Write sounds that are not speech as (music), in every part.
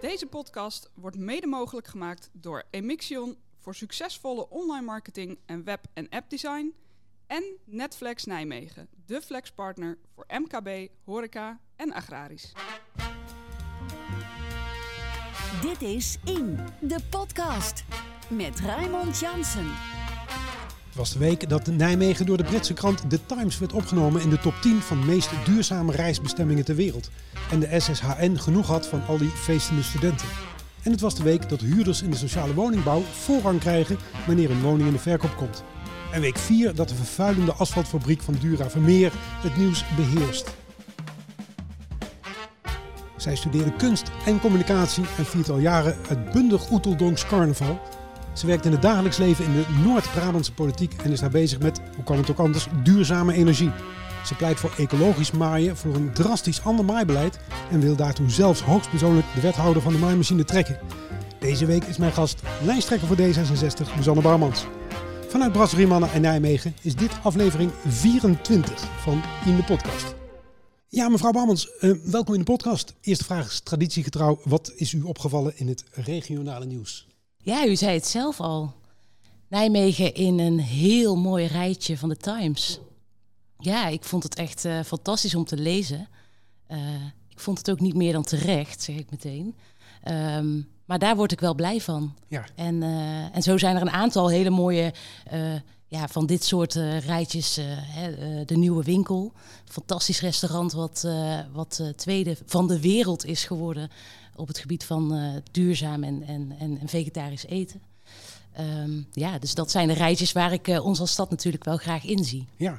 Deze podcast wordt mede mogelijk gemaakt door Emixion voor succesvolle online marketing en web- en appdesign. En Netflex Nijmegen, de flexpartner voor MKB, horeca en agrarisch. Dit is In, de podcast. Met Raymond Jansen. Was de week dat Nijmegen door de Britse krant The Times werd opgenomen in de top 10 van de meest duurzame reisbestemmingen ter wereld. En de SSHN genoeg had van al die feestende studenten. En het was de week dat huurders in de sociale woningbouw voorrang krijgen wanneer een woning in de verkoop komt. En week 4 dat de vervuilende asfaltfabriek van Dura Vermeer het nieuws beheerst. Zij studeerde kunst en communicatie en viert al jaren het Bundig Oeteldonks carnaval. Ze werkt in het dagelijks leven in de Noord-Brabantse politiek en is daar bezig met, hoe kan het ook anders, duurzame energie. Ze pleit voor ecologisch maaien, voor een drastisch ander maaibeleid en wil daartoe zelfs hoogstpersoonlijk de wethouder van de maaimachine trekken. Deze week is mijn gast lijsttrekker voor D66, Suzanne Barmans. Vanuit Brasserie en Nijmegen is dit aflevering 24 van In de Podcast. Ja, mevrouw Barmans, uh, welkom in de podcast. Eerste vraag is traditiegetrouw. Wat is u opgevallen in het regionale nieuws? Ja, u zei het zelf al. Nijmegen in een heel mooi rijtje van de Times. Ja, ik vond het echt uh, fantastisch om te lezen. Uh, ik vond het ook niet meer dan terecht, zeg ik meteen. Um, maar daar word ik wel blij van. Ja. En, uh, en zo zijn er een aantal hele mooie ja, van dit soort rijtjes. de nieuwe winkel, fantastisch restaurant wat, wat tweede van de wereld is geworden op het gebied van duurzaam en, en, en, vegetarisch eten. Um, ja, dus dat zijn de rijtjes waar ik ons als stad natuurlijk wel graag in zie. Ja,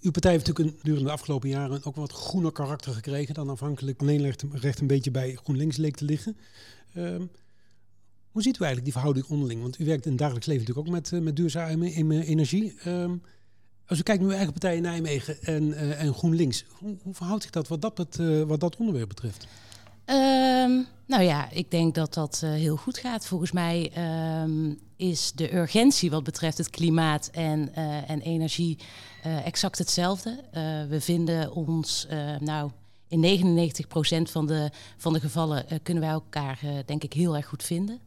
uw partij heeft natuurlijk een, durende de afgelopen jaren ook wat groener karakter gekregen dan afhankelijk alleen recht een beetje bij GroenLinks leek te liggen. Um, hoe ziet u eigenlijk die verhouding onderling? Want u werkt in dagelijks leven natuurlijk ook met, uh, met duurzame energie. Um, als u kijkt naar uw eigen partij in Nijmegen en, uh, en GroenLinks, hoe, hoe, verhoudt zich dat wat dat, uh, wat dat onderwerp betreft? Um, nou ja, ik denk dat dat uh, heel goed gaat. Volgens mij um, is de urgentie wat betreft het klimaat en, uh, en energie uh, exact hetzelfde. we vinden ons, nou, in 99% van de, van de gevallen kunnen wij elkaar, denk ik, heel erg goed vinden.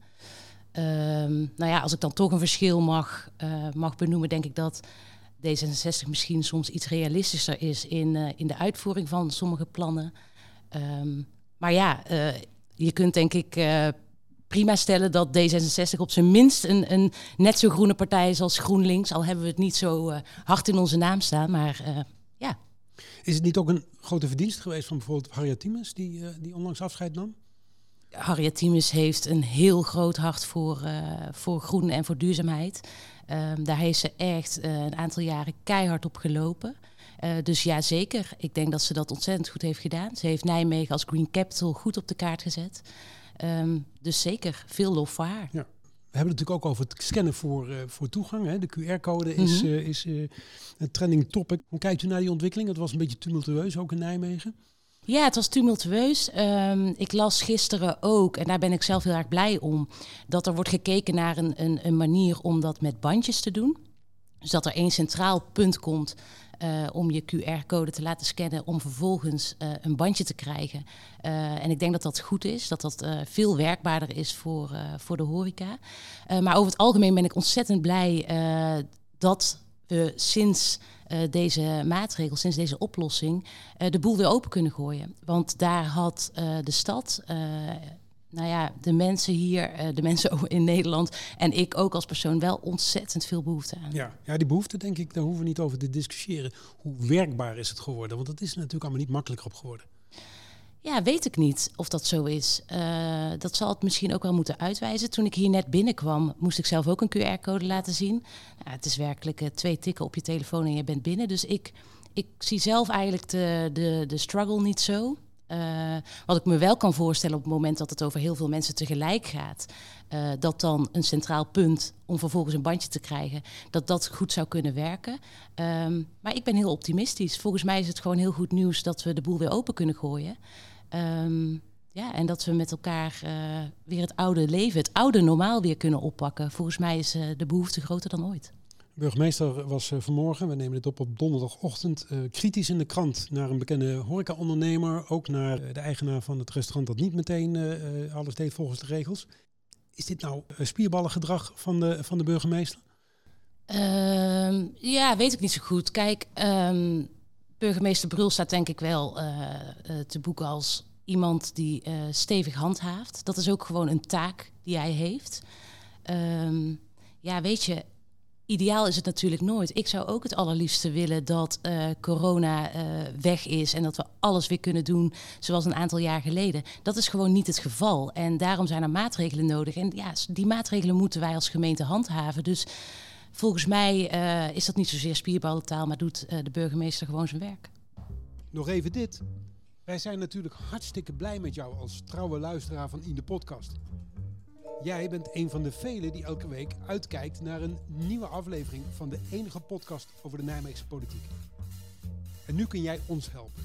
Um, nou ja, als ik dan toch een verschil mag, mag benoemen, denk ik dat D66 misschien soms iets realistischer is in, in de uitvoering van sommige plannen. Maar ja, uh, je kunt denk ik uh, prima stellen dat D66 op zijn minst een, een, net zo groene partij is als GroenLinks. Al hebben we het niet zo uh, hard in onze naam staan, maar ja. Is het niet ook een grote verdienst geweest van bijvoorbeeld Harriet Tiemens, die, die onlangs afscheid nam? Harriet Tiemens heeft een heel groot hart voor, voor groen en voor duurzaamheid. Um, daar heeft ze echt een aantal jaren keihard op gelopen. Uh, dus ja, zeker. Ik denk dat ze dat ontzettend goed heeft gedaan. Ze heeft Nijmegen als Green Capital goed op de kaart gezet. Um, dus zeker, veel lof voor haar. Ja. We hebben het natuurlijk ook over het scannen voor, uh, voor toegang. Hè. De QR-code is, mm -hmm. uh, is een trending topic. Hoe kijkt u naar die ontwikkeling? Het was een beetje tumultueus, ook in Nijmegen. Ja, het was tumultueus. Um, ik las gisteren ook, en daar ben ik zelf heel erg blij om, dat er wordt gekeken naar een, een, een manier om dat met bandjes te doen. Dus dat er één centraal punt komt uh, om je QR-code te laten scannen om vervolgens uh, een bandje te krijgen. Uh, en ik denk dat dat goed is, dat dat veel werkbaarder is voor, voor de horeca. maar over het algemeen ben ik ontzettend blij dat we sinds deze maatregel, sinds deze oplossing, de boel weer open kunnen gooien. Want daar had de stad nou ja, de mensen hier, uh, de mensen (laughs) in Nederland en ik ook als persoon wel ontzettend veel behoefte aan. Ja, ja die behoefte denk ik, daar hoeven we niet over te discussiëren. Hoe werkbaar is het geworden? Want dat is natuurlijk allemaal niet makkelijker op geworden. Ja, weet ik niet of dat zo is. Uh, dat zal het misschien ook wel moeten uitwijzen. Toen ik hier net binnenkwam, moest ik zelf ook een QR-code laten zien. Nou, het is werkelijk uh, twee tikken op je telefoon en je bent binnen. Dus ik, ik zie zelf eigenlijk de, de, de struggle niet zo. Uh, wat ik me wel kan voorstellen op het moment dat het over heel veel mensen tegelijk gaat, uh, dat dan een centraal punt om vervolgens een bandje te krijgen, dat dat goed zou kunnen werken. Um, maar ik ben heel optimistisch. Volgens mij is het gewoon heel goed nieuws dat we de boel weer open kunnen gooien. Um, ja, en dat we met elkaar uh, weer het oude leven, het oude normaal weer kunnen oppakken. Volgens mij is de behoefte groter dan ooit. Burgemeester was uh, vanmorgen, we nemen dit op op donderdagochtend, uh, kritisch in de krant naar een bekende horecaondernemer. Ook naar uh, de eigenaar van het restaurant dat niet meteen alles deed volgens de regels. Is dit nou spierballengedrag van de, van de burgemeester? Ehm, ja, weet ik niet zo goed. Kijk, um, burgemeester Brul staat denk ik wel te boeken als iemand die stevig handhaaft. Dat is ook gewoon een taak die hij heeft. Um, ja, weet je, ideaal is het natuurlijk nooit. Ik zou ook het allerliefste willen dat uh, corona uh, weg is en dat we alles weer kunnen doen zoals een aantal jaar geleden. Dat is gewoon niet het geval. En daarom zijn er maatregelen nodig. En ja, die maatregelen moeten wij als gemeente handhaven. Dus volgens mij uh, is dat niet zozeer spierballentaal, maar doet de burgemeester gewoon zijn werk. Nog even dit. Wij zijn natuurlijk hartstikke blij met jou als trouwe luisteraar van In de Podcast. Jij bent een van de velen die elke week uitkijkt naar een nieuwe aflevering van de enige podcast over de Nijmeegse politiek. En nu kun jij ons helpen.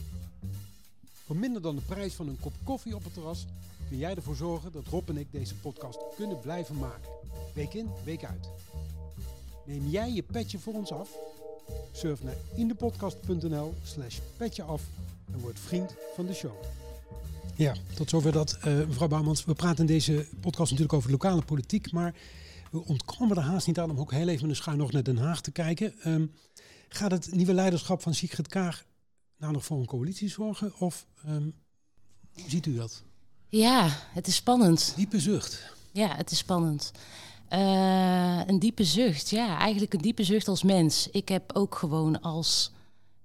Voor minder dan de prijs van een kop koffie op het terras kun jij ervoor zorgen dat Rob en ik deze podcast kunnen blijven maken. Week in, week uit. Neem jij je petje voor ons af? Surf naar indepodcast.nl slash en word vriend van de show. Ja, tot zover dat, uh, mevrouw Bouwmans. We praten in deze podcast natuurlijk over lokale politiek, maar we ontkomen er haast niet aan om ook heel even met een schuin nog naar Den Haag te kijken. Um, gaat het nieuwe leiderschap van Sigrid Kaag nou nog voor een coalitie zorgen? Of um, hoe ziet u dat? Ja, het is spannend. Diepe zucht. Ja, het is spannend. Uh, een diepe zucht, ja, eigenlijk een diepe zucht als mens. Ik heb ook gewoon als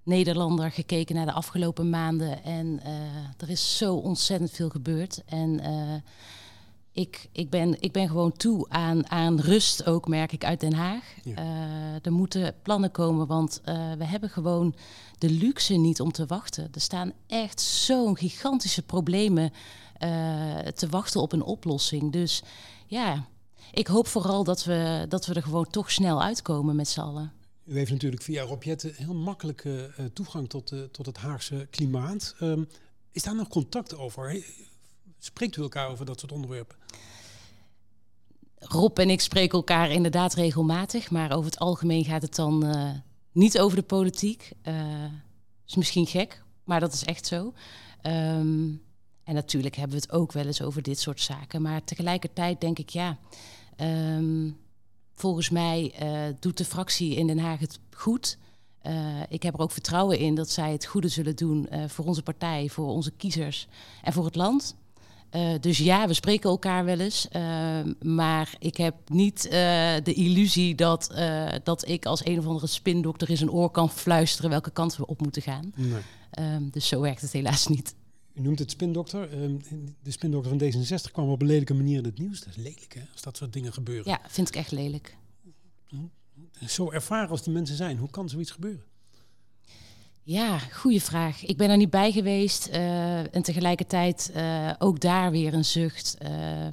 Nederlander gekeken naar de afgelopen maanden. En uh, er is zo ontzettend veel gebeurd. En uh, ik, ik, ben, ik ben gewoon toe aan, aan rust ook, merk ik, uit Den Haag. Ja. Uh, er moeten plannen komen, want we hebben gewoon de luxe niet om te wachten. Er staan echt zo'n gigantische problemen te wachten op een oplossing. Dus ja, ik hoop vooral dat we, dat we er gewoon toch snel uitkomen met z'n allen. U heeft natuurlijk via Robjet heel makkelijke uh, toegang tot, uh, tot het Haagse klimaat. Um, is daar nog contact over? Spreekt u elkaar over dat soort onderwerpen? Rob en ik spreken elkaar inderdaad regelmatig, maar over het algemeen gaat het dan niet over de politiek. is misschien gek, maar dat is echt zo. Um, en natuurlijk hebben we het ook wel eens over dit soort zaken, maar tegelijkertijd denk ik ja. Um, volgens mij uh, doet de fractie in Den Haag het goed. Uh, ik heb er ook vertrouwen in dat zij het goede zullen doen uh, voor onze partij, voor onze kiezers en voor het land. dus ja, we spreken elkaar wel eens. maar ik heb niet de illusie dat, dat ik als een of andere spindokter in zijn oor kan fluisteren welke kant we op moeten gaan. Nee. Ehm, dus zo werkt het helaas niet. U noemt het spindokter. Ehm, de spindokter van D66 kwam op een lelijke manier in het nieuws. Dat is lelijk, hè, als dat soort dingen gebeuren. Ja, vind ik echt lelijk. Zo ervaren als die mensen zijn, hoe kan zoiets gebeuren? Ja, goede vraag. Ik ben er niet bij geweest. Uh, en tegelijkertijd uh, ook daar weer een zucht. Uh,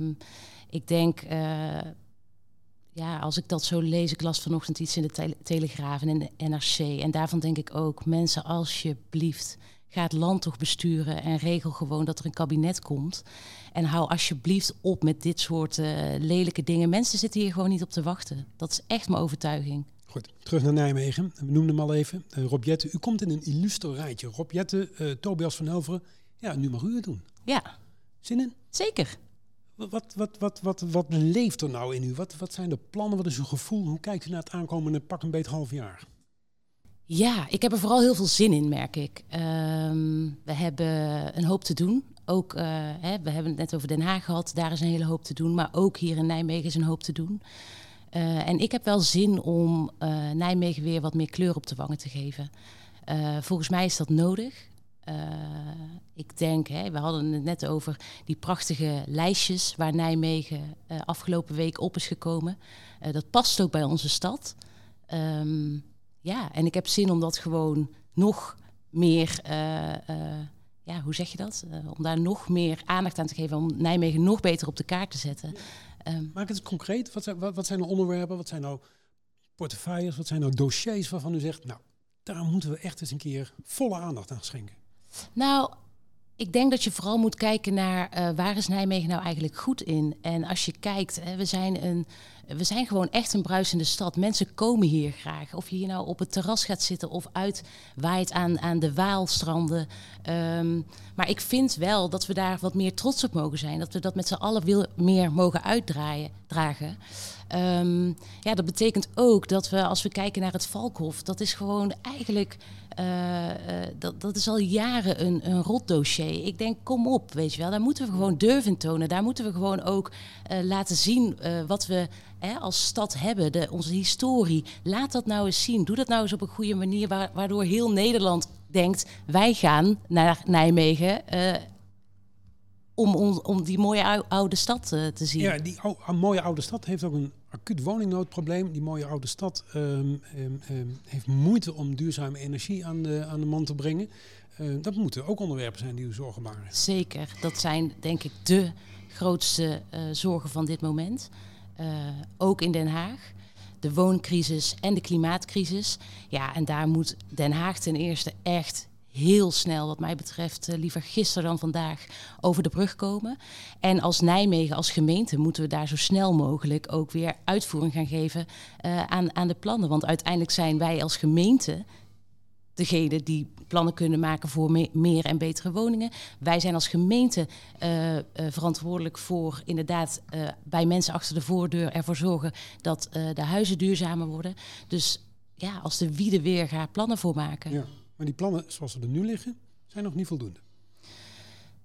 ik denk, uh, ja, als ik dat zo lees, ik las vanochtend iets in de tele Telegraaf en in de NRC. En daarvan denk ik ook, mensen, alsjeblieft, ga het land toch besturen en regel gewoon dat er een kabinet komt. En hou alsjeblieft op met dit soort uh, lelijke dingen. Mensen zitten hier gewoon niet op te wachten. Dat is echt mijn overtuiging. Goed, terug naar Nijmegen. We noemden hem al even. Uh, Rob Jette, u komt in een illustre rijtje. Rob Jette, uh, Tobias van Helveren. Ja, nu mag u het doen. Ja. Zin in? Zeker. Wat, wat, wat, wat, wat, wat leeft er nou in u? Wat, wat zijn de plannen? Wat is uw gevoel? Hoe kijkt u naar het aankomende pak een beet half jaar? Ja, ik heb er vooral heel veel zin in, merk ik. Um, we hebben een hoop te doen. Ook, uh, hè, we hebben het net over Den Haag gehad, daar is een hele hoop te doen. Maar ook hier in Nijmegen is een hoop te doen. Uh, en ik heb wel zin om uh, Nijmegen weer wat meer kleur op de wangen te geven. volgens mij is dat nodig. ik denk, hè, we hadden het net over die prachtige lijstjes waar Nijmegen afgelopen week op is gekomen. dat past ook bij onze stad. Um, ja, en ik heb zin om dat gewoon nog meer, uh, uh, ja, hoe zeg je dat? Uh, om daar nog meer aandacht aan te geven, om Nijmegen nog beter op de kaart te zetten. Um, Maak het eens concreet. Wat zijn, wat, wat zijn nou onderwerpen? Wat zijn nou portefeuilles? Wat zijn nou dossiers waarvan u zegt, nou, daar moeten we echt eens een keer volle aandacht aan schenken? Nou, ik denk dat je vooral moet kijken naar uh, waar is Nijmegen nou eigenlijk goed in. En als je kijkt, hè, we zijn een, we zijn gewoon echt een bruisende stad. Mensen komen hier graag. Of je hier nou op het terras gaat zitten of uitwaait aan, aan de Waalstranden. Um, maar ik vind wel dat we daar wat meer trots op mogen zijn. Dat we dat met z'n allen meer mogen uitdragen. Um, ja, dat betekent ook dat we, als we kijken naar het Valkhof, dat is gewoon eigenlijk uh, dat, dat is al jaren een, een rot dossier. Ik denk, kom op, weet je wel. Daar moeten we gewoon durven tonen. Daar moeten we gewoon ook uh, laten zien wat we hè, als stad hebben. De, onze historie. Laat dat nou eens zien. Doe dat nou eens op een goede manier. waardoor heel Nederland denkt, wij gaan naar Nijmegen om, om, om die mooie oude stad uh, te zien. Ja, die mooie oude stad heeft ook een acuut woningnoodprobleem. Die mooie oude stad um, um, heeft moeite om duurzame energie aan de, aan de man te brengen. Uh, dat moeten ook onderwerpen zijn die u zorgen baren. Zeker, dat zijn denk ik de grootste uh, zorgen van dit moment. ook in Den Haag de wooncrisis en de klimaatcrisis. Ja, en daar moet Den Haag ten eerste echt heel snel, wat mij betreft, uh, liever gisteren dan vandaag, over de brug komen. En als Nijmegen, als gemeente, moeten we daar zo snel mogelijk ook weer uitvoering gaan geven uh, aan, aan de plannen. Want uiteindelijk zijn wij als gemeente degene die plannen kunnen maken voor me meer en betere woningen. Wij zijn als gemeente uh, verantwoordelijk voor inderdaad bij mensen achter de voordeur ervoor zorgen dat de huizen duurzamer worden. Dus ja, als de wiede weer gaat plannen voor maken. Ja. Maar die plannen zoals ze er nu liggen, zijn nog niet voldoende.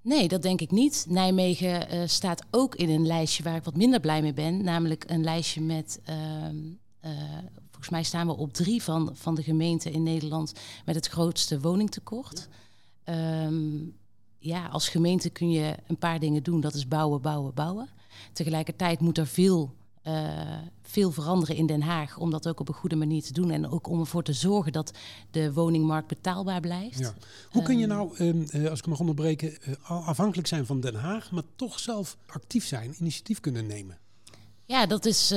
Nee, dat denk ik niet. Nijmegen uh, staat ook in een lijstje waar ik wat minder blij mee ben. Namelijk een lijstje met. Uh, uh, volgens mij staan we op drie van, van de gemeenten in Nederland met het grootste woningtekort. Um, ja, als gemeente kun je een paar dingen doen. Dat is bouwen, bouwen, bouwen. Tegelijkertijd moet er veel uh, veel veranderen in Den Haag om dat ook op een goede manier te doen en ook om ervoor te zorgen dat de woningmarkt betaalbaar blijft. Ja. Hoe kun je ehm, nou, uh, als ik mag onderbreken, uh, afhankelijk zijn van Den Haag, maar toch zelf actief zijn, initiatief kunnen nemen? Ja, dat is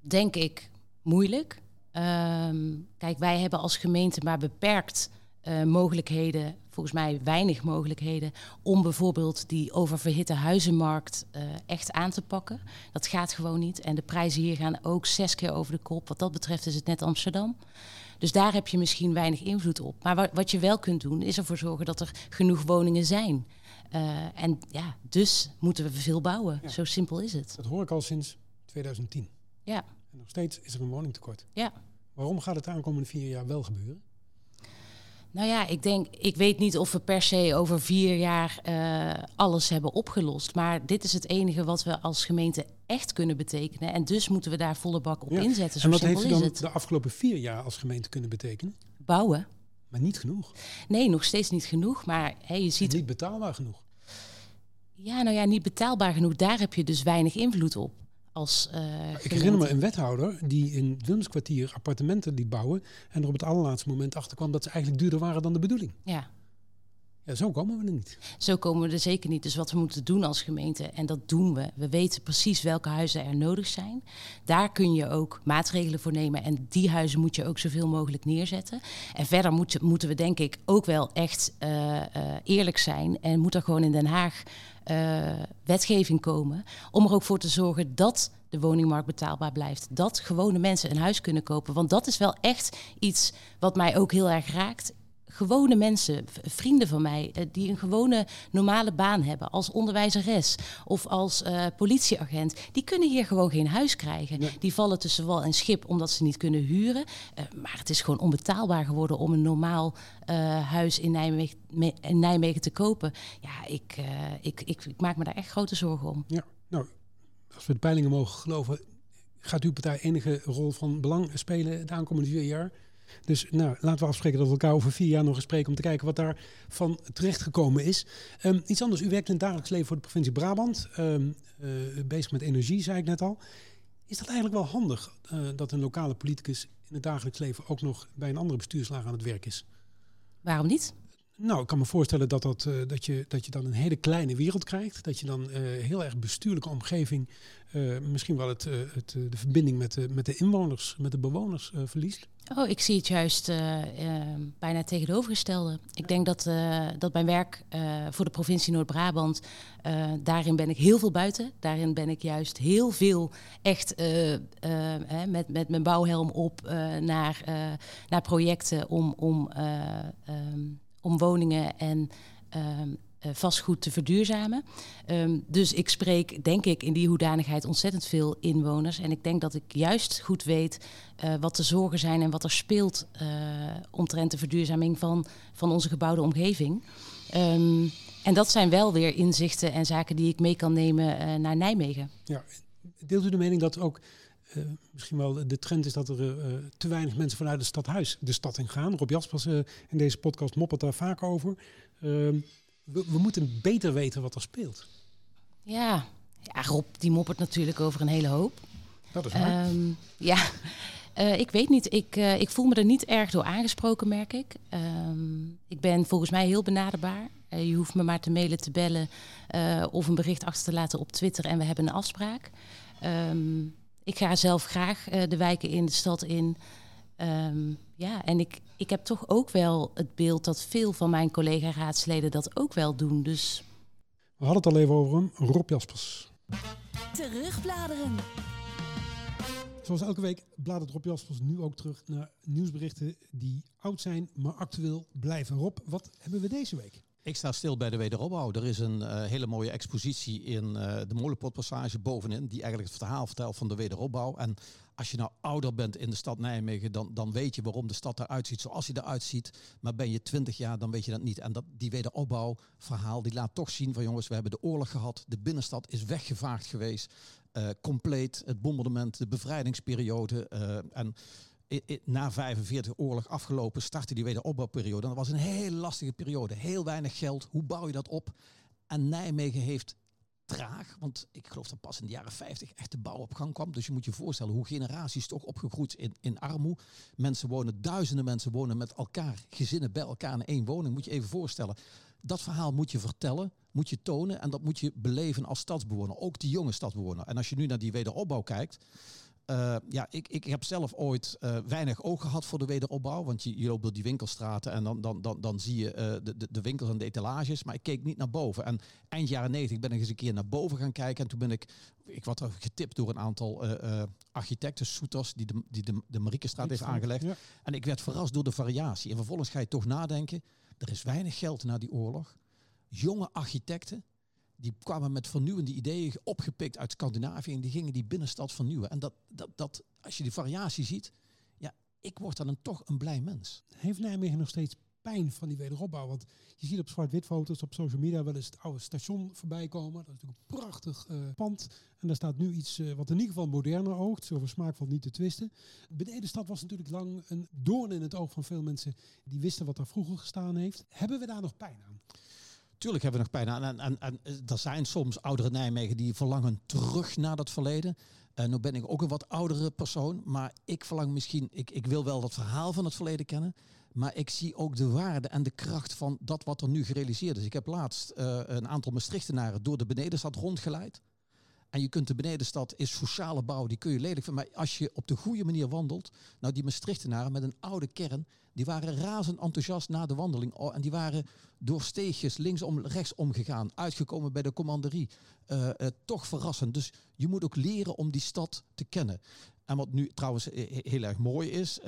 denk ik moeilijk. Um, kijk, wij hebben als gemeente maar beperkt mogelijkheden volgens mij weinig mogelijkheden om bijvoorbeeld die oververhitte huizenmarkt uh, echt aan te pakken. Dat gaat gewoon niet. En de prijzen hier gaan ook zes keer over de kop. Wat dat betreft is het net Amsterdam. Dus daar heb je misschien weinig invloed op. Maar wat, wat je wel kunt doen, is ervoor zorgen dat er genoeg woningen zijn. Uh, en ja, dus moeten we veel bouwen. Ja. Zo simpel is het. Dat hoor ik al sinds 2010. Ja. En nog steeds is er een woningtekort. Ja. Waarom gaat het de aankomende vier jaar wel gebeuren? Nou ja, ik denk, ik weet niet of we per se over vier jaar uh, alles hebben opgelost. Maar dit is het enige wat we als gemeente echt kunnen betekenen. En dus moeten we daar volle bak op ja. inzetten. Zo en wat heeft u dan het. de afgelopen vier jaar als gemeente kunnen betekenen? Bouwen. Maar niet genoeg. Nee, nog steeds niet genoeg. Maar hey, je ziet. En niet betaalbaar genoeg. Ja, nou ja, niet betaalbaar genoeg. Daar heb je dus weinig invloed op als uh, Ik herinner me een wethouder die in Wilmskwartier appartementen liet bouwen en er op het allerlaatste moment achter kwam dat ze eigenlijk duurder waren dan de bedoeling. Ja. Ja, zo komen we er niet. Zo komen we er zeker niet. Dus wat we moeten doen als gemeente, en dat doen we. We weten precies welke huizen er nodig zijn. Daar kun je ook maatregelen voor nemen. En die huizen moet je ook zoveel mogelijk neerzetten. En verder moet, moeten we denk ik ook wel echt uh, uh, eerlijk zijn. En moet er gewoon in Den Haag wetgeving komen. Om er ook voor te zorgen dat de woningmarkt betaalbaar blijft. Dat gewone mensen een huis kunnen kopen. Want dat is wel echt iets wat mij ook heel erg raakt gewone mensen, vrienden van mij, eh, die een gewone normale baan hebben als onderwijzeres of als uh, politieagent, die kunnen hier gewoon geen huis krijgen. Nee. Die vallen tussen wal en schip omdat ze niet kunnen huren. Uh, maar het is gewoon onbetaalbaar geworden om een normaal uh, huis in Nijmegen, in Nijmegen, te kopen. Ja, ik, ik, ik, ik, maak me daar echt grote zorgen om. Ja, nou, als we de peilingen mogen geloven, gaat uw partij enige rol van belang spelen de aankomende vier jaar? Dus nou, laten we afspreken dat we elkaar over vier jaar nog eens spreken om te kijken wat daar van terechtgekomen is. Um, iets anders, u werkt in het dagelijks leven voor de provincie Brabant. Um, uh, bezig met energie, zei ik net al. Is dat eigenlijk wel handig uh, dat een lokale politicus in het dagelijks leven ook nog bij een andere bestuurslager aan het werk is? Waarom niet? Nou, ik kan me voorstellen dat, dat, eh, dat, je, dat je dan een hele kleine wereld krijgt. Dat je dan eh, heel erg bestuurlijke omgeving, eh, misschien wel het, het, de verbinding met de, met de inwoners, met de bewoners verliest. Oh, ik zie het juist bijna tegenovergestelde. Ik denk dat, dat mijn werk voor de provincie Noord-Brabant, daarin ben ik heel veel buiten. Daarin ben ik juist heel veel echt met, met mijn bouwhelm op naar, naar projecten om, om ehm, om woningen en ehm, eh, vastgoed te verduurzamen. Um, dus ik spreek, denk ik, in die hoedanigheid ontzettend veel inwoners. En ik denk dat ik juist goed weet uh, wat de zorgen zijn en wat er speelt uh, omtrent de verduurzaming van, van onze gebouwde omgeving. Um, en dat zijn wel weer inzichten en zaken die ik mee kan nemen naar Nijmegen. Ja, deelt u de mening dat ook misschien wel de trend is dat er te weinig mensen vanuit het stadhuis de stad in gaan. Rob Jaspers uh, in deze podcast moppert daar vaak over. Ehm, we, we, moeten beter weten wat er speelt. Ja. ja, Rob die moppert natuurlijk over een hele hoop. Dat is waar. Um, ja, ik weet niet. Ik, ik voel me er niet erg door aangesproken, merk ik. Um, ik ben volgens mij heel benaderbaar. je hoeft me maar te mailen, te bellen of een bericht achter te laten op Twitter en we hebben een afspraak. Um, ik ga zelf graag uh, de wijken in, de stad in. Um, ja, en ik, ik heb toch ook wel het beeld dat veel van mijn collega-raadsleden dat ook wel doen. Dus... We hadden het al even over hem, Rob Jaspers. Terugbladeren. Zoals elke week bladert Rob Jaspers nu ook terug naar nieuwsberichten die oud zijn, maar actueel blijven. Rob, wat hebben we deze week? Ik sta stil bij de wederopbouw. Er is een uh, hele mooie expositie in uh, de Molenpotpassage bovenin, die eigenlijk het verhaal vertelt van de wederopbouw. En als je nou ouder bent in de stad Nijmegen, dan, dan weet je waarom de stad eruit ziet zoals hij eruit ziet. Maar ben je twintig jaar, dan weet je dat niet. En dat, die wederopbouwverhaal, die laat toch zien van jongens, we hebben de oorlog gehad. De binnenstad is weggevaagd geweest. Uh, compleet, het bombardement, de bevrijdingsperiode. en na 45 oorlog afgelopen startte die wederopbouwperiode. Dat was een hele lastige periode. Heel weinig geld. Hoe bouw je dat op? En Nijmegen heeft traag, want ik geloof dat pas in de jaren 50 echt de bouw op gang kwam. Dus je moet je voorstellen hoe generaties toch opgegroeid in, in armoede. Mensen wonen, duizenden mensen wonen met elkaar, gezinnen bij elkaar in één woning. Moet je even voorstellen. Dat verhaal moet je vertellen, moet je tonen en dat moet je beleven als stadsbewoner. Ook die jonge stadsbewoner. En als je nu naar die wederopbouw kijkt, uh, ja, ik, ik heb zelf ooit uh, weinig oog gehad voor de wederopbouw. Want je, je loopt door die winkelstraten en dan, dan, dan, dan zie je uh, de, de, winkels en de etalages. Maar ik keek niet naar boven. En eind jaren 90 ben ik eens een keer naar boven gaan kijken. En toen ben ik, ik werd getipt door een aantal architecten, soeters, die de, die de, de Mariekenstraat heeft aangelegd. Ja. En ik werd verrast door de variatie. En vervolgens ga je toch nadenken, er is weinig geld na die oorlog. Jonge architecten, die kwamen met vernieuwende ideeën opgepikt uit Scandinavië en die gingen die binnenstad vernieuwen. En dat, dat, dat, als je die variatie ziet, ja, ik word dan een, toch een blij mens. Heeft Nijmegen nog steeds pijn van die wederopbouw? Want je ziet op zwart-wit foto's op social media wel eens het oude station voorbij komen. Dat is natuurlijk een prachtig uh, pand. En daar staat nu iets uh, wat in ieder geval moderner oogt. Zo smaak valt niet te twisten. Benedenstad was natuurlijk lang een doorn in het oog van veel mensen die wisten wat daar vroeger gestaan heeft. Hebben we daar nog pijn aan? Tuurlijk hebben we nog pijn aan. En, en, en, er zijn soms oudere Nijmegen die verlangen terug naar dat verleden. En nu ben ik ook een wat oudere persoon. Maar ik verlang misschien, ik, ik wil wel dat verhaal van het verleden kennen. Maar ik zie ook de waarde en de kracht van dat wat er nu gerealiseerd is. Ik heb laatst uh, een aantal Maastrichtenaren door de benedenstad rondgeleid. En je kunt de benedenstad is sociale bouw, die kun je lelijk vinden. Maar als je op de goede manier wandelt, nou die Maastrichtenaren met een oude kern, die waren razend enthousiast na de wandeling. Oh, en die waren door steegjes linksom, rechtsom gegaan, uitgekomen bij de commanderie. Uh, uh, toch verrassend. Dus je moet ook leren om die stad te kennen. En wat nu trouwens heel erg mooi is,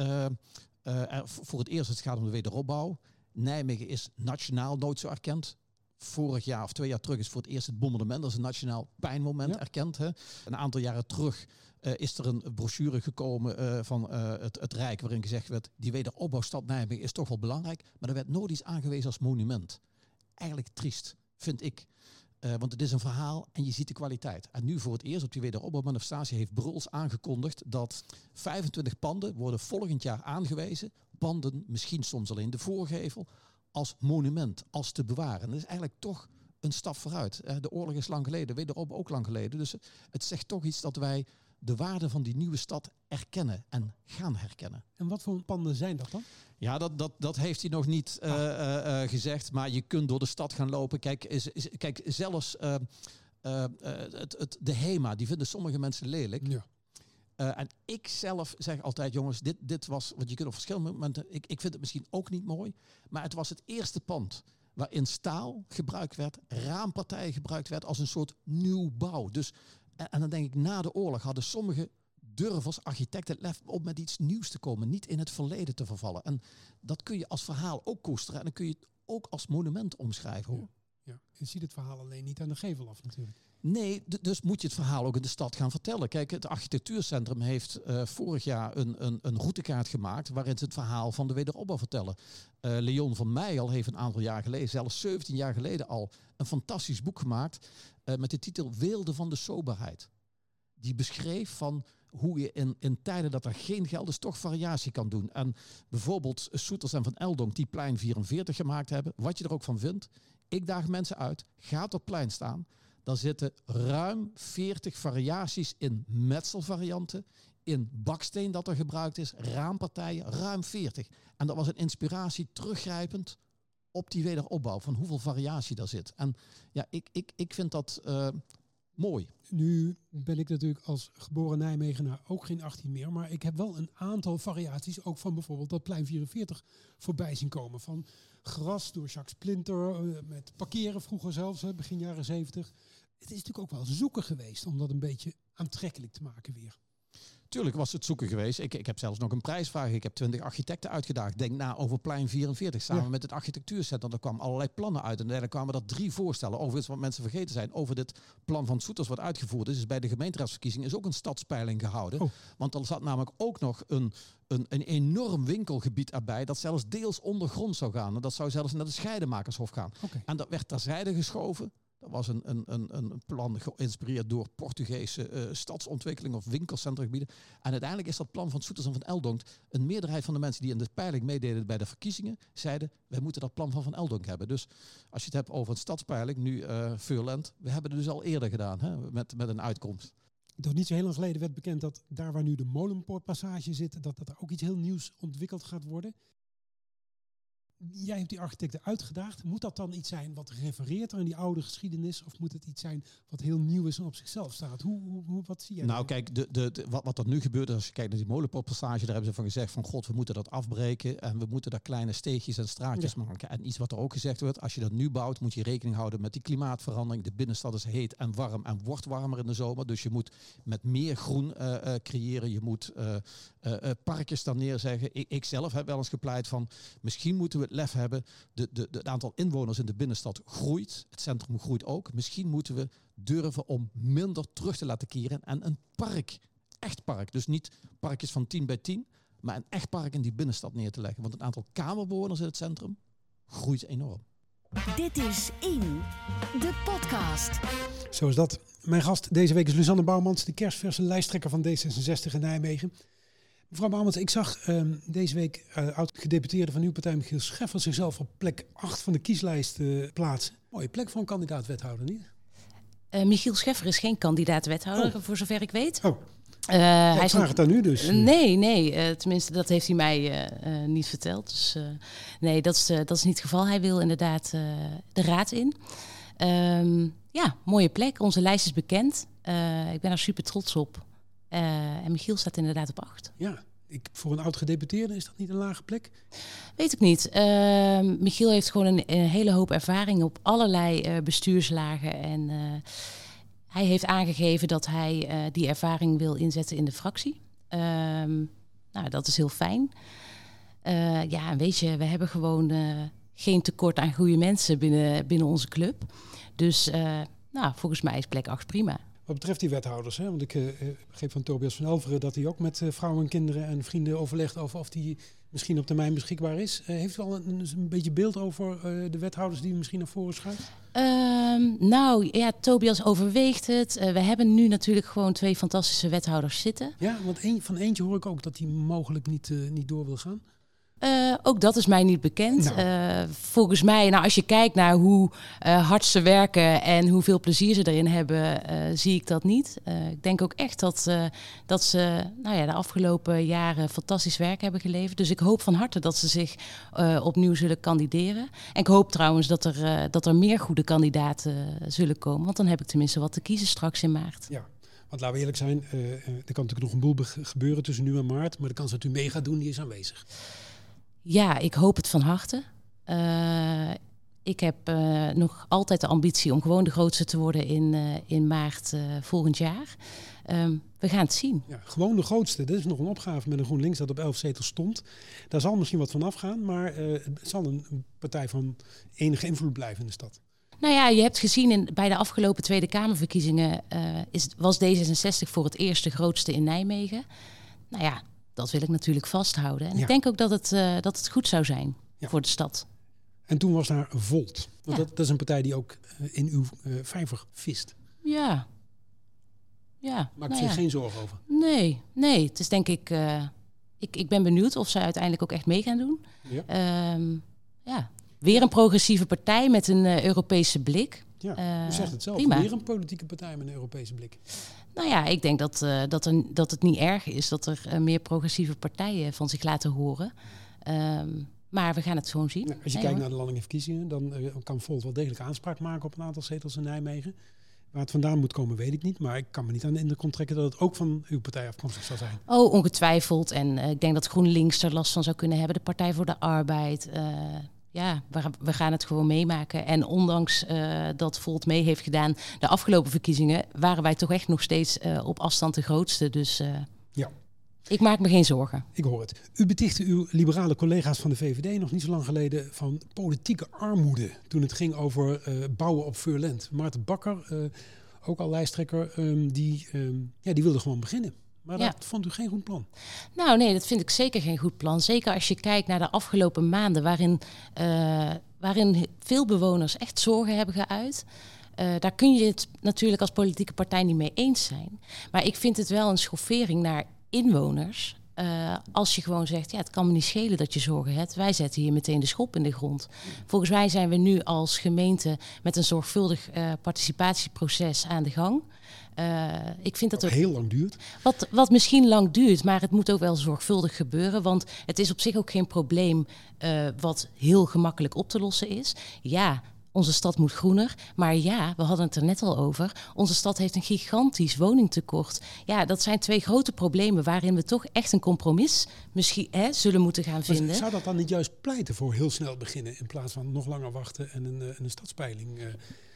voor het eerst het gaat om de wederopbouw. Nijmegen is nationaal nooit zo erkend vorig jaar of twee jaar terug is voor het eerst het bombardement als een nationaal pijnmoment erkend. Hè. Een aantal jaren terug uh, is er een brochure gekomen uh, van uh, het, het Rijk waarin gezegd werd die wederopbouwstad Nijmegen is toch wel belangrijk, maar er werd nooit iets aangewezen als monument. Eigenlijk triest, vind ik. want het is een verhaal en je ziet de kwaliteit. En nu voor het eerst op die wederopbouwmanifestatie heeft Bruls aangekondigd dat 25 panden worden volgend jaar aangewezen. Panden, misschien soms alleen de voorgevel, als monument, als te bewaren. Dat is eigenlijk toch een stap vooruit. De oorlog is lang geleden, wederop ook lang geleden. Dus het zegt toch iets dat wij de waarde van die nieuwe stad erkennen en gaan herkennen. En wat voor panden zijn dat dan? Ja, dat, dat, dat heeft hij nog niet uh, uh, uh, gezegd. Maar je kunt door de stad gaan lopen. Kijk, is, is, kijk zelfs het, het, de HEMA, die vinden sommige mensen lelijk. Ja. En ik zelf zeg altijd, jongens, dit, dit was, want je kunt op verschillende momenten, ik, ik vind het misschien ook niet mooi, maar het was het eerste pand waarin staal gebruikt werd, raampartijen gebruikt werd als een soort nieuwbouw. Dus, en, dan denk ik, na de oorlog hadden sommige durvers, architecten, lef op met iets nieuws te komen, niet in het verleden te vervallen. En dat kun je als verhaal ook koesteren en dan kun je het ook als monument omschrijven. Hoor. Ja, ja. Je ziet het verhaal alleen niet aan de gevel af natuurlijk. Nee, dus moet je het verhaal ook in de stad gaan vertellen. Kijk, het architectuurcentrum heeft uh, vorig jaar een, een, een, routekaart gemaakt waarin ze het verhaal van de wederopbouw vertellen. Uh, Leon van Meijel heeft een aantal jaar geleden, zelfs 17 jaar geleden al, een fantastisch boek gemaakt uh, met de titel Weelde van de soberheid. Die beschreef van hoe je in, in tijden dat er geen geld is, toch variatie kan doen. En bijvoorbeeld Soeters en Van Eldonk, die plein 44 gemaakt hebben, wat je er ook van vindt. Ik daag mensen uit, ga op plein staan. Daar zitten ruim 40 variaties in metselvarianten, in baksteen dat er gebruikt is, raampartijen, ruim 40. En dat was een inspiratie teruggrijpend op die wederopbouw, van hoeveel variatie daar zit. En ja, ik, ik, ik vind dat uh, mooi. Nu ben ik natuurlijk als geboren Nijmegenaar ook geen 18 meer, maar ik heb wel een aantal variaties, ook van bijvoorbeeld dat plein 44 voorbij zien komen. Van gras door Jacques Splinter, met parkeren vroeger zelfs, begin jaren 70 het is natuurlijk ook wel zoeken geweest om dat een beetje aantrekkelijk te maken weer. Tuurlijk was het zoeken geweest. Ik, ik heb zelfs nog een prijsvraag. Ik heb 20 architecten uitgedaagd. Denk na over plein 44 samen ja. met het architectuurcentrum. Er kwamen allerlei plannen uit. En daar kwamen er drie voorstellen. Overigens wat mensen vergeten zijn. Over dit plan van Soeters wat uitgevoerd is. is bij de gemeenteraadsverkiezingen is ook een stadspeiling gehouden. Oh. Want er zat namelijk ook nog een, een, een enorm winkelgebied erbij. Dat zelfs deels ondergrond zou gaan. En dat zou zelfs naar de scheidemakershof gaan. Okay. En dat werd terzijde geschoven. Was een, een, een, plan geïnspireerd door Portugese uh, stadsontwikkeling of winkelcentragebieden. En uiteindelijk is dat plan van Soeters en van Eldonk. Een meerderheid van de mensen die in de peiling meededen bij de verkiezingen, zeiden wij moeten dat plan van Van Eldonk hebben. Dus als je het hebt over een stadspeiling, nu uh, Furland, we hebben het dus al eerder gedaan hè, met, met een uitkomst. Toch niet zo heel lang geleden werd bekend dat daar waar nu de Molenpoortpassage zit, dat, dat er ook iets heel nieuws ontwikkeld gaat worden jij hebt die architecten uitgedaagd. Moet dat dan iets zijn wat refereert aan die oude geschiedenis? Of moet het iets zijn wat heel nieuw is en op zichzelf staat? Hoe, hoe, wat zie jij? Nou, kijk, de, de, de, wat, wat er nu gebeurt, als je kijkt naar die molenpotpassage, daar hebben ze van gezegd van god, we moeten dat afbreken en we moeten daar kleine steegjes en straatjes ja. maken. En iets wat er ook gezegd wordt, als je dat nu bouwt, moet je rekening houden met die klimaatverandering. De binnenstad is heet en warm en wordt warmer in de zomer. Dus je moet met meer groen uh, uh, creëren. Je moet uh, parkjes dan neerzeggen. Ik, ik zelf heb wel eens gepleit van, misschien moeten we het lef hebben. De, de, de, het aantal inwoners in de binnenstad groeit. Het centrum groeit ook. Misschien moeten we durven om minder terug te laten keren. En een park, echt park, dus niet parkjes van 10 bij 10, maar een echt park in die binnenstad neer te leggen. Want het aantal kamerbewoners in het centrum groeit enorm. Dit is In, de podcast. Zo is dat. Mijn gast deze week is Luzanne Bouwmans, de kerstverse lijsttrekker van D66 in Nijmegen. Mevrouw Bouwmans, ik zag um, deze week uh, oud-gedeputeerde van uw partij Michiel Scheffer zichzelf op plek 8 van de kieslijst uh, plaatsen. Mooie plek voor een kandidaat-wethouder, niet? Uh, Michiel Scheffer is geen kandidaat-wethouder, oh. voor zover ik weet. Oh. Uh, ja, hij vraag het dan nu dus. Nee, nee. Uh, tenminste, dat heeft hij mij uh, niet verteld. Dus nee, dat is, dat is niet het geval. Hij wil inderdaad de raad in. Um, ja, mooie plek. Onze lijst is bekend. ik ben er super trots op. en Michiel staat inderdaad op acht. Ja, ik, voor een oud-gedeputeerde is dat niet een lage plek? Weet ik niet. Uh, Michiel heeft gewoon een, een, hele hoop ervaring op allerlei uh, bestuurslagen. En uh, hij heeft aangegeven dat hij die ervaring wil inzetten in de fractie. Um, nou, dat is heel fijn. ja, en weet je, we hebben gewoon geen tekort aan goede mensen binnen, binnen onze club. Dus nou, volgens mij is plek 8 prima. Wat betreft die wethouders, hè? want ik uh, begreep van Tobias van Elveren dat hij ook met uh, vrouwen en kinderen en vrienden overlegt over of die misschien op termijn beschikbaar is. Uh, heeft u al een, een, beetje beeld over de wethouders die u misschien naar voren schuift? Um, nou ja, Tobias overweegt het. we hebben nu natuurlijk gewoon twee fantastische wethouders zitten. Ja, want een, van eentje hoor ik ook dat hij mogelijk niet, niet door wil gaan. Uh, ook dat is mij niet bekend. Nou. Uh, volgens mij, nou, als je kijkt naar hoe uh, hard ze werken en hoeveel plezier ze erin hebben, zie ik dat niet. ik denk ook echt dat, dat ze nou ja, de afgelopen jaren fantastisch werk hebben geleverd. Dus ik hoop van harte dat ze zich opnieuw zullen kandideren. En ik hoop trouwens dat er, dat er meer goede kandidaten zullen komen. Want dan heb ik tenminste wat te kiezen straks in maart. Ja. Want laten we eerlijk zijn, er kan natuurlijk nog een boel gebeuren tussen nu en maart. Maar de kans dat u mee gaat doen, die is aanwezig. Ja, ik hoop het van harte. Uh, ik heb uh, nog altijd de ambitie om gewoon de grootste te worden in, uh, in maart volgend jaar. Um, we gaan het zien. Ja, gewoon de grootste. Dit is nog een opgave met een GroenLinks dat op 11 zetels stond. Daar zal misschien wat van afgaan, maar het zal een partij van enige invloed blijven in de stad. Nou ja, je hebt gezien in, bij de afgelopen Tweede Kamerverkiezingen is, was D66 voor het eerst de grootste in Nijmegen. Nou ja, dat wil ik natuurlijk vasthouden. En ik denk ook dat het, uh, dat het goed zou zijn voor de stad. En toen was daar Volt. Want dat, dat, is een partij die ook uh, in uw uh, vijver vist. Ja. Ja. Maakt nou zich geen zorgen over? Nee, nee. Het is denk ik, ik... Ik ben benieuwd of zij uiteindelijk ook echt mee gaan doen. Ja. Um, ja. Weer een progressieve partij met een Europese blik. Ja, u zegt het zelf. Prima. Weer een politieke partij met een Europese blik. Nou ja, ik denk dat, uh, dat, er, dat het niet erg is dat er uh, meer progressieve partijen van zich laten horen. Um, maar we gaan het zo zien. Nou, als je kijkt naar de landelijke verkiezingen, dan uh, kan Volt wel degelijk aanspraak maken op een aantal zetels in Nijmegen. Waar het vandaan moet komen, weet ik niet. Maar ik kan me niet aan de indruk onttrekken dat het ook van uw partij afkomstig zal zijn. Oh, ongetwijfeld. En ik denk dat GroenLinks er last van zou kunnen hebben. De Partij voor de Arbeid ja, we, gaan het gewoon meemaken. En ondanks uh, dat Volt mee heeft gedaan de afgelopen verkiezingen, waren wij toch echt nog steeds uh, op afstand de grootste. Dus uh, ja. ik maak me geen zorgen. Ik hoor het. U betichtte uw liberale collega's van de VVD nog niet zo lang geleden van politieke armoede. Toen het ging over bouwen op Furland. Maarten Bakker, ook al lijsttrekker, um, die, um, ja, die wilde gewoon beginnen. Maar dat vond u geen goed plan? Nou nee, dat vind ik zeker geen goed plan. Zeker als je kijkt naar de afgelopen maanden, waarin, uh, waarin veel bewoners echt zorgen hebben geuit. Uh, daar kun je het natuurlijk als politieke partij niet mee eens zijn. Maar ik vind het wel een schoffering naar inwoners. Uh, als je gewoon zegt, ja, het kan me niet schelen dat je zorgen hebt. Wij zetten hier meteen de schop in de grond. Volgens mij zijn we nu als gemeente met een zorgvuldig uh, participatieproces aan de gang. Uh, ik vind dat het heel lang duurt. Wat, wat misschien lang duurt, maar het moet ook wel zorgvuldig gebeuren. Want het is op zich ook geen probleem uh, wat heel gemakkelijk op te lossen is. Ja, onze stad moet groener. Maar ja, we hadden het er net al over. Onze stad heeft een gigantisch woningtekort. Ja, dat zijn twee grote problemen waarin we toch echt een compromis misschien hè, zullen moeten gaan vinden. zou dat dan niet juist pleiten voor heel snel beginnen in plaats van nog langer wachten en een, een stadspeiling? Uh,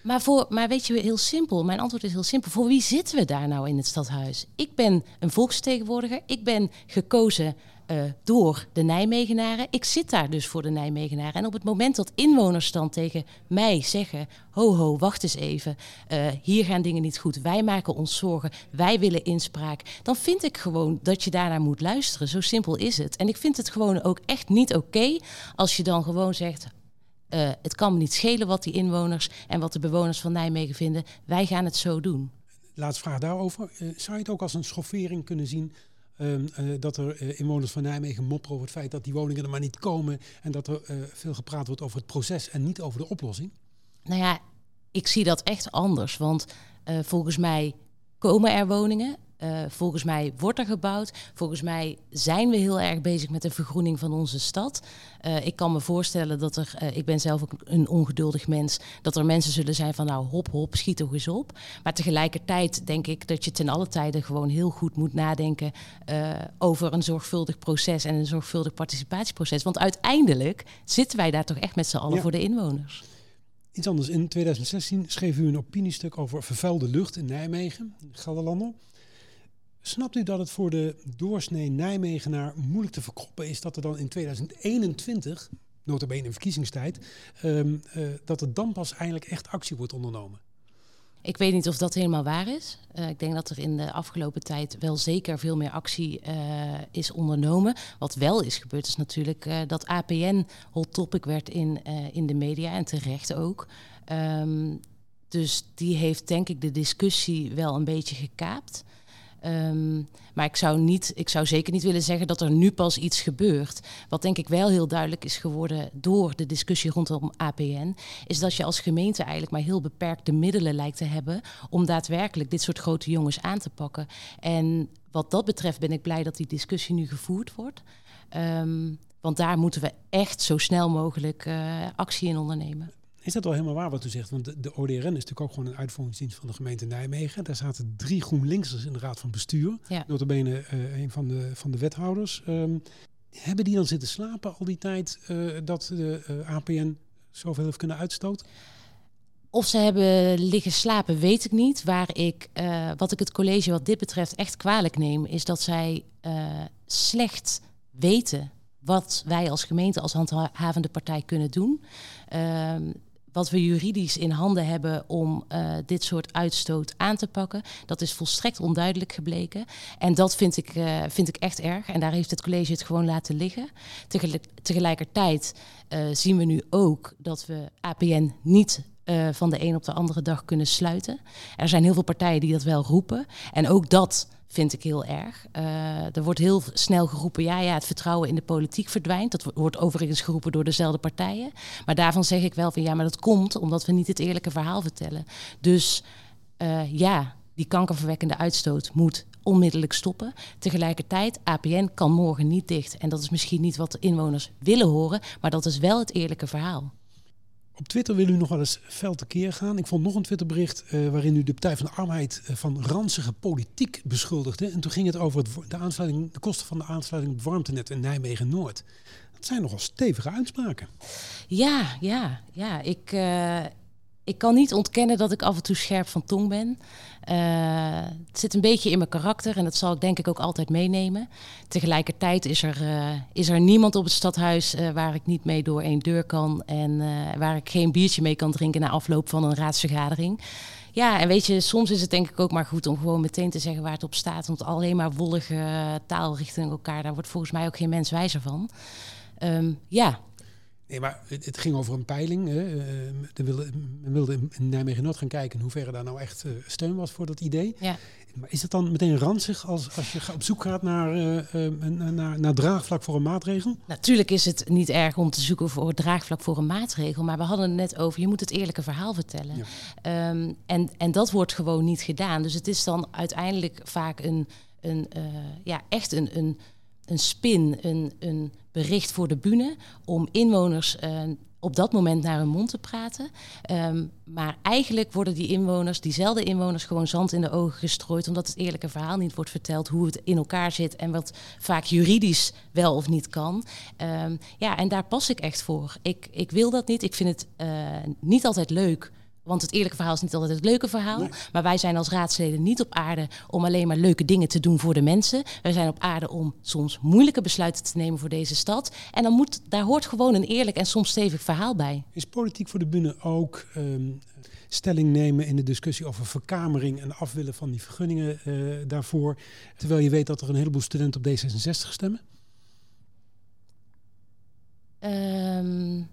maar, voor, maar weet je, heel simpel. Mijn antwoord is heel simpel. Voor wie zitten we daar nou in het stadhuis? Ik ben een volksvertegenwoordiger. Ik ben gekozen uh, door de Nijmegenaren. Ik zit daar dus voor de Nijmegenaren. En op het moment dat inwoners dan tegen mij zeggen: ho, ho, wacht eens even. Uh, hier gaan dingen niet goed. Wij maken ons zorgen. Wij willen inspraak. Dan vind ik gewoon dat je daarnaar moet luisteren. Zo simpel is het. En ik vind het gewoon ook echt niet oké als je dan gewoon zegt: uh, het kan me niet schelen wat die inwoners en wat de bewoners van Nijmegen vinden. Wij gaan het zo doen. Laatste vraag daarover. Uh, zou je het ook als een schoffering kunnen zien uh, dat er inwoners van Nijmegen mopperen over het feit dat die woningen er maar niet komen en dat er veel gepraat wordt over het proces en niet over de oplossing? Nou ja, ik zie dat echt anders. Want volgens mij komen er woningen. Uh, volgens mij wordt er gebouwd. Volgens mij zijn we heel erg bezig met de vergroening van onze stad. Uh, ik kan me voorstellen dat er, uh, ik ben zelf ook een ongeduldig mens, dat er mensen zullen zijn van nou hop hop, schiet toch eens op. Maar tegelijkertijd denk ik dat je ten alle tijde gewoon heel goed moet nadenken over een zorgvuldig proces en een zorgvuldig participatieproces. Want uiteindelijk zitten wij daar toch echt met z'n allen ja. voor de inwoners. Iets anders. In 2016 schreef u een opiniestuk over vervuilde lucht in Nijmegen, Gelderlanden. Snapt u dat het voor de doorsnee Nijmegenaar moeilijk te verkroppen is dat er dan in 2021, notabene in verkiezingstijd, um, uh, dat er dan pas eigenlijk echt actie wordt ondernomen? Ik weet niet of dat helemaal waar is. Uh, ik denk dat er in de afgelopen tijd wel zeker veel meer actie uh, is ondernomen. Wat wel is gebeurd is natuurlijk uh, dat APN hot topic werd in, in de media en terecht ook. Um, dus die heeft denk ik de discussie wel een beetje gekaapt. Ehm, maar ik zou, niet, ik zou zeker niet willen zeggen dat er nu pas iets gebeurt. Wat denk ik wel heel duidelijk is geworden door de discussie rondom APN, is dat je als gemeente eigenlijk maar heel beperkte middelen lijkt te hebben om daadwerkelijk dit soort grote jongens aan te pakken. En wat dat betreft ben ik blij dat die discussie nu gevoerd wordt. Ehm, want daar moeten we echt zo snel mogelijk uh, actie in ondernemen. Is dat wel helemaal waar wat u zegt? Want de, ODRN is natuurlijk ook gewoon een uitvoeringsdienst van de gemeente Nijmegen. Daar zaten drie GroenLinksers in de raad van bestuur. Ja. Notabene uh, een van de, van de wethouders. Um, hebben die dan zitten slapen al die tijd uh, dat de uh, APN zoveel heeft kunnen uitstoten? Of ze hebben liggen slapen, weet ik niet. Waar ik, uh, wat ik het college wat dit betreft echt kwalijk neem, is dat zij slecht weten wat wij als gemeente, als handhavende partij kunnen doen. Wat we juridisch in handen hebben om uh, dit soort uitstoot aan te pakken. Dat is volstrekt onduidelijk gebleken. En dat vind ik, uh, vind ik echt erg. En daar heeft het college het gewoon laten liggen. Tegelijk, tegelijkertijd uh, zien we nu ook dat we APN niet van de een op de andere dag kunnen sluiten. Er zijn heel veel partijen die dat wel roepen. En ook dat vind ik heel erg. Uh, er wordt heel snel geroepen, ja, ja, het vertrouwen in de politiek verdwijnt. Dat wordt overigens geroepen door dezelfde partijen. Maar daarvan zeg ik wel van, ja, maar dat komt omdat we niet het eerlijke verhaal vertellen. Dus uh, ja, die kankerverwekkende uitstoot moet onmiddellijk stoppen. Tegelijkertijd, APN kan morgen niet dicht. En dat is misschien niet wat de inwoners willen horen, maar dat is wel het eerlijke verhaal. Op Twitter wil u nog wel eens fel tekeer gaan. Ik vond nog een Twitterbericht uh, waarin u de Partij van de Arbeid uh, van ranzige politiek beschuldigde. En toen ging het over het, de, aansluiting, de kosten van de aansluiting op warmtenet in Nijmegen-Noord. Dat zijn nogal stevige uitspraken. Ja, ja, ja. Ik, uh, ik kan niet ontkennen dat ik af en toe scherp van tong ben. Uh, het zit een beetje in mijn karakter en dat zal ik denk ik ook altijd meenemen. Tegelijkertijd is er, uh, is er niemand op het stadhuis uh, waar ik niet mee door één deur kan en waar ik geen biertje mee kan drinken na afloop van een raadsvergadering. Ja, en weet je, soms is het denk ik ook maar goed om gewoon meteen te zeggen waar het op staat. Want alleen maar wollige taal richting elkaar, daar wordt volgens mij ook geen mens wijzer van. Um, ja, Nee, maar het, het, ging over een peiling. Hè. Uh, wilde, men wilde in Nijmegen-Noord gaan kijken in hoeverre daar nou echt uh, steun was voor dat idee. Ja. Maar is het dan meteen ranzig als, als je op zoek gaat naar, uh, naar, naar draagvlak voor een maatregel? Natuurlijk is het niet erg om te zoeken voor draagvlak voor een maatregel. Maar we hadden het net over, je moet het eerlijke verhaal vertellen. Ja. Um, en, en dat wordt gewoon niet gedaan. Dus het is dan uiteindelijk vaak een, een ja, echt een, een, een spin, een, een bericht voor de bühne om inwoners uh, op dat moment naar hun mond te praten. Um, maar eigenlijk worden die inwoners, diezelfde inwoners, gewoon zand in de ogen gestrooid, omdat het eerlijke verhaal niet wordt verteld hoe het in elkaar zit en wat vaak juridisch wel of niet kan. Um, ja, en daar pas ik echt voor. Ik, ik wil dat niet. Ik vind het uh, niet altijd leuk want het eerlijke verhaal is niet altijd het leuke verhaal. Maar wij zijn als raadsleden niet op aarde om alleen maar leuke dingen te doen voor de mensen. Wij zijn op aarde om soms moeilijke besluiten te nemen voor deze stad. En dan moet, daar hoort gewoon een eerlijk en soms stevig verhaal bij. Is politiek voor de bühne ook um, stelling nemen in de discussie over verkamering en afwillen van die vergunningen uh, daarvoor? Terwijl je weet dat er een heleboel studenten op D66 stemmen? Um,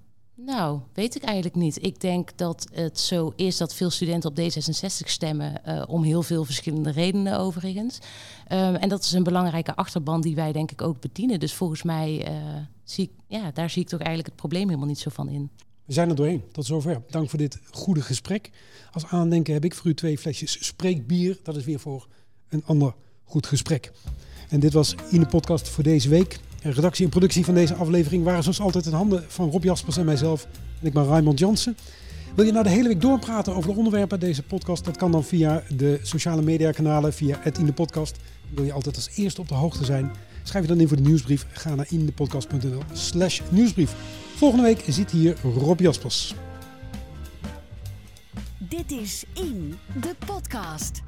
nou, weet ik eigenlijk niet. Ik denk dat het zo is dat veel studenten op D66 stemmen uh, om heel veel verschillende redenen overigens. Um, en dat is een belangrijke achterban die wij denk ik ook bedienen. Dus volgens mij uh, zie ik, ja, daar zie ik toch eigenlijk het probleem helemaal niet zo van in. We zijn er doorheen. Tot zover. Dank voor dit goede gesprek. Als aandenken heb ik voor u twee flesjes spreekbier. Dat is weer voor een ander goed gesprek. En dit was in de podcast voor deze week. Redactie en productie van deze aflevering waren zoals altijd in handen van Rob Jaspers en mijzelf. En ik ben Raymond Jansen. Wil je nou de hele week doorpraten over de onderwerpen deze podcast? Dat kan dan via de sociale media kanalen, via het in de podcast. Wil je altijd als eerste op de hoogte zijn? Schrijf je dan in voor de nieuwsbrief. Ga naar indepodcast.nl slash nieuwsbrief. Volgende week zit hier Rob Jaspers. Dit is In, de podcast.